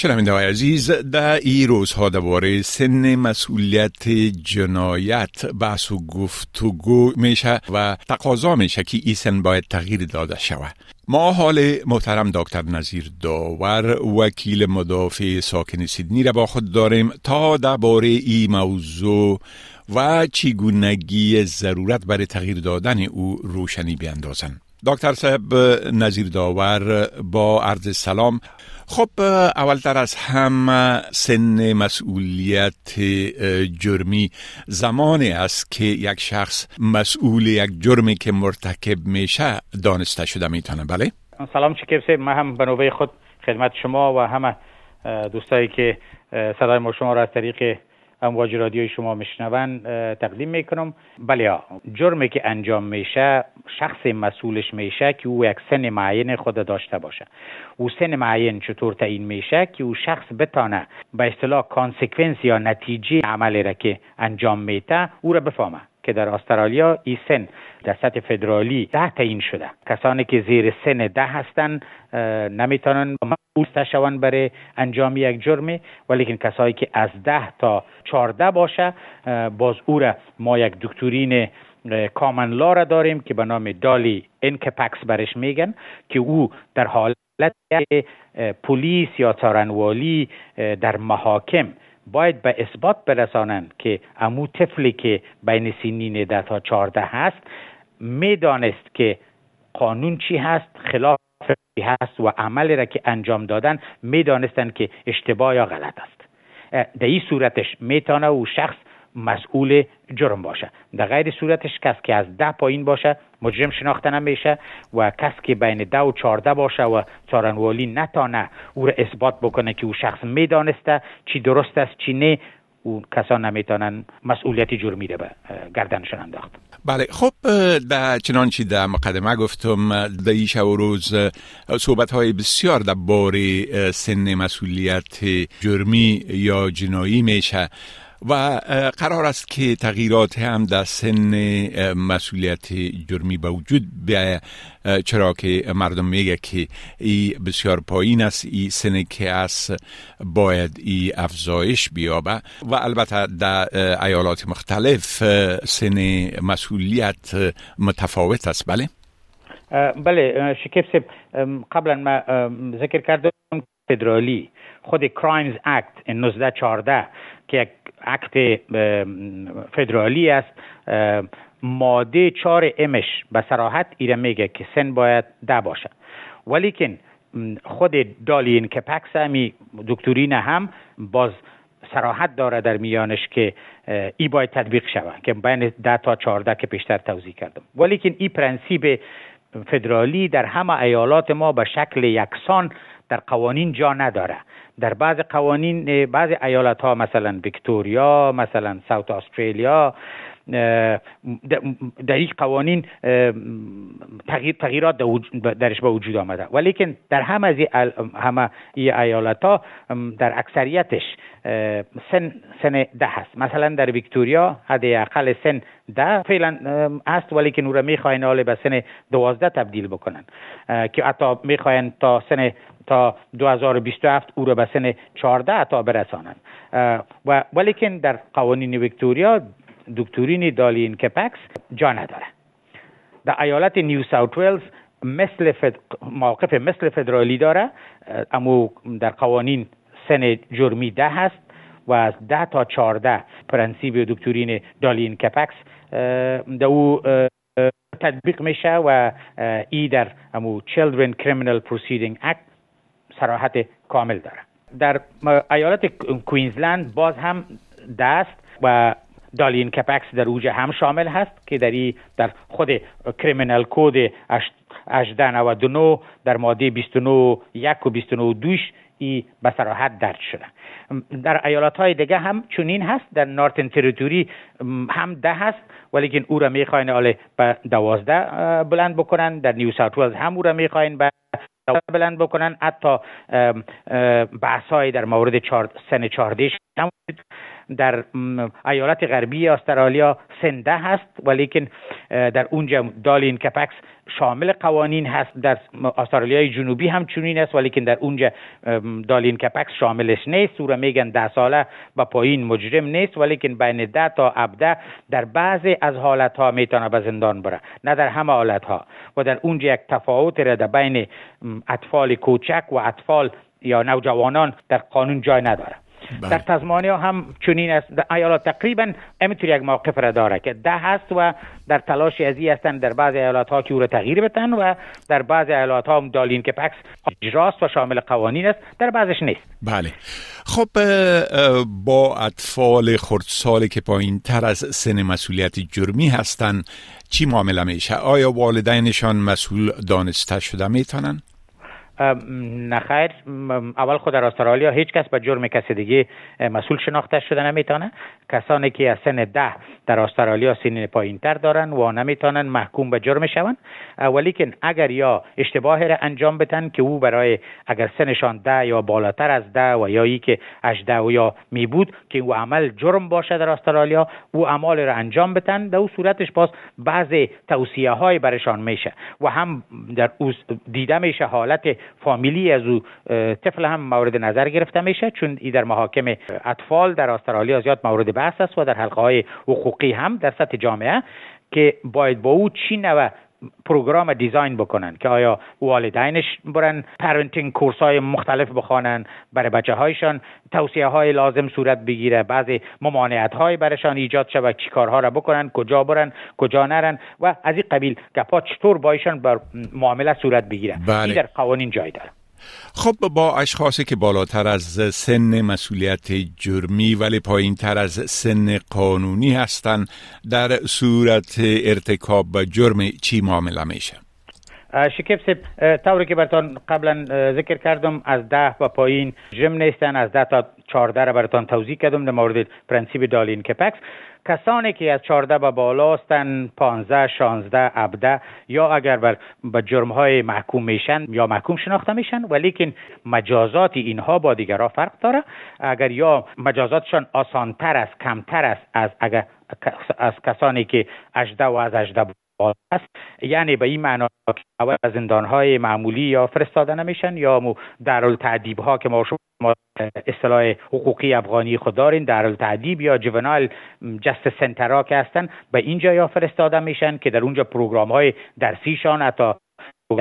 شنونده های عزیز در ای روزها دواره سن مسئولیت جنایت بحث و گفتگو میشه و تقاضا میشه که ای سن باید تغییر داده شود. ما حال محترم دکتر نظیر داور وکیل مدافع ساکن سیدنی را با خود داریم تا درباره ای موضوع و چگونگی ضرورت برای تغییر دادن او روشنی بیندازند دکتر صاحب نظیر داور با عرض سلام. خب اولتر از هم سن مسئولیت جرمی زمانی است که یک شخص مسئول یک جرمی که مرتکب میشه دانسته شده می‌تونه بله؟ سلام چکیب من هم به نوبه خود خدمت شما و همه دوستایی که صدای ما شما را از طریق امواج رادیوی شما میشنون تقدیم می‌کنم. بله جرمی که انجام میشه شخص مسئولش میشه که او یک سن معین خود داشته باشه. او سن معین چطور تعیین میشه که او شخص بتانه به اصطلاح consequence یا نتیجه عملی را که انجام میده او را بفهمه که در استرالیا ای سن در سطح فدرالی ده تعیین شده. کسانی که زیر سن ده هستند نمی‌تونن مسئول شوند برای انجام یک جرمی ولیکن کسایی که از ده تا چارده باشه باز او را ما یک دکترین کامن لا را داریم که به نام دالی انکپکس برش میگن که او در حالت پلیس یا تارنوالی در محاکم باید به اثبات برسانند که امو طفلی که بین سنین ده تا چارده هست می‌دانست که قانون چی هست خلاف هست و عملی را که انجام دادن می‌دانستند که اشتباه یا غلط است. در این صورتش میتانه او شخص مسئول جرم باشه. در غیر صورتش کس که از ده پایین باشه مجرم شناخته نمیشه و کس که بین ده و چارده باشه و چارنوالی نتانه او را اثبات بکنه که او شخص می‌دانسته چی درست است چی نه او کسان نمی‌تونن مسئولیت جرمی به گردنشان انداخت. بله خب در چنانچه در مقدمه گفتم در این و روز صحبت های بسیار در بار سن مسئولیت جرمی یا جنایی میشه. و قرار است که تغییرات هم در سن مسئولیت جرمی به وجود چرا که مردم میگه که ای بسیار پایین است ای سن که است باید ای افزایش بیابه. و البته در ایالات مختلف سن مسئولیت متفاوت است. بله؟ بله شکیب قبلا ما ذکر کردم فدرالی خود کرایمز اکت 1914 که یک عکت فدرالی است. ماده چهار امش به سراحت ایره میگه که سن باید ده باشه ولیکن خود دالین که پکس همی دکترین هم باز سراحت داره در میانش که ای باید تطبیق شود که بین ده تا چهارده که پیشتر توضیح کردم. ولیکن این پرنسیب فدرالی در همه ایالات ما به شکل یکسان در قوانین جا نداره. در بعض قوانین بعض ایالت ها مثلا ویکتوریا مثلا ساوت استرالیا در این قوانین تغییر تغییرات درش به وجود آمده. ولیکن در همه از همه ای ایالت ها در اکثریتش سن سن ده هست. مثلا در ویکتوریا اقل سن ده فعلا است ولیکن او را می‌خواین حال به سن دوازده تبدیل بکنن. که حتی می‌خواین تا سن تا 2027 او را به سن 14 تا برسانند و ولیکن در قوانین ویکتوریا دکترین دالین کپکس جا نداره. در ایالت نیو ساوت ویلز مثل فد... موقف مثل فدرالی داره. اما در قوانین سن جرمی ده هست و از ده تا چارده پرنسیب دکترین دالین کپکس در او تطبیق میشه و ای در امو Children Criminal Proceeding Act سراحت کامل داره. در ایالت کوینزلند باز هم دست و دالین کپکس در اوج هم شامل هست که در در خود کریمینال کود 1899 در ماده 29 یک و 29 دوش ای به صراحت درد شده. در ایالات های دیگه هم چنین هست. در نارتن تریتوری هم ده هست ولیکن او را می‌خواین آله به دوازده بلند بکنن. در نیو ساوت هم او را می‌خواین به بلند بکنن. حتی بحث های در مورد سن چهارده در ایالت غربی استرالیا سنده هست ولیکن در اونجا دالین کپکس شامل قوانین هست. در استرالیای جنوبی هم چنین است ولیکن در اونجا دالین کپکس شاملش نیست. او را میگن ده ساله و پایین مجرم نیست ولیکن بین ده تا ابده در بعضی از حالت ها می‌تونه به زندان بره نه در همه حالت ها و در اونجا یک تفاوت را در بین اطفال کوچک و اطفال یا نوجوانان در قانون جای نداره. در تزمانیا هم چنین است. ایالات تقریبا همینطور یک موقف را داره که ده هست و در تلاش ازی هستند در بعض ایالات ها که او را تغییر بتن و در بعض ایالات ها هم دالین که پکس اجراست و شامل قوانین است در بعضش نیست. بله. خب با اطفال خردسالی که پایین تر از سن مسئولیت جرمی هستند چی معامله میشه؟ آیا والدینشان مسئول دانسته شده می‌تونن؟ نخیر اول خود در استرالیا هیچ کس به جرم کسی دیگه مسئول شناخته شده نمی‌تونه. کسانی که از سن ده در استرالیا سن پایین تر دارن و نمی‌تونن محکوم به جرم شون. ولیکن اگر یا اشتباه را انجام بدن که او برای اگر سنشان ده یا بالاتر از ده و یا ای که 18 و یا می بود که او عمل جرم باشه در استرالیا او اعمال را انجام بدن. در او صورتش باز بعضی توصیه های برشان میشه و هم در دیده میشه حالت فامیلی از او طفل هم مورد نظر گرفته میشه چون ای در محاکم اطفال در استرالیا زیاد مورد بحث است و در حلقه های حقوقی هم در سطح جامعه که باید با او چی نوع پروگرام design بکنن که آیا والدینش برن parenting course های مختلف بخوانن برای بچه هایشان توصیه های لازم صورت بگیره بعضی ممانعت های برشان ایجاد شود چی کارها را بکنن کجا برن کجا نرن و از این قبیل گپا چطور بایشان بر معامله صورت بگیره بله. این در قوانین جای داره خب با اشخاصی که بالاتر از سن مسئولیت جرمی ولی پایین تر از سن قانونی هستند در صورت ارتکاب جرم چی معامله میشه؟ شکیب سب طوری که برتان قبلا ذکر کردم از ده و پایین جرم نیستن از ده تا چارده را برتان توضیح کردم در مورد پرنسیب دالین کپکس. کسانی که از 14 به بالا هستند 15 16 17 یا اگر بر به جرم های محکوم میشن یا محکوم شناخته میشن ولیکن مجازات اینها با دیگرها فرق داره. اگر یا مجازاتشان آسانتر است کمتر است از اگر از کسانی که 18 و از 18 است یعنی به این معنا که از زندان های معمولی یا فرستاده نمیشن یا در تعدیب ها که ما شما اصطلاح حقوقی افغانی خود دارین در تعدیب یا جوونال جست سنترها که هستن به اینجا یا فرستاده میشن که در اونجا پروگرام های درسیشان حتی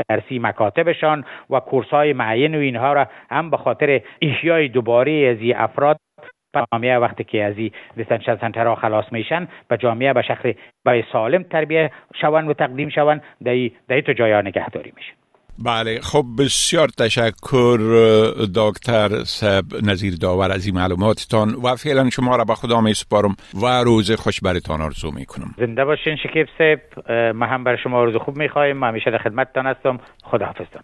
درسی مکاتبشان و کورس های معین و اینها را هم به خاطر احیای دوباره از افراد جامعه وقتی که از این سنترها خلاص میشن به جامعه به شخص به سالم تربیه شون و تقدیم شون در تو جایا نگهداری میشه. بله خب بسیار تشکر دکتر سب نظیر داور از این معلوماتتان و فعلا شما را به خدا می سپارم و روز خوش برتان آرزو می کنم زنده باشین شکیب صاحب ما هم بر شما روز خوب می خواهیم همیشه در خدمتتان هستم. خدا حافظتان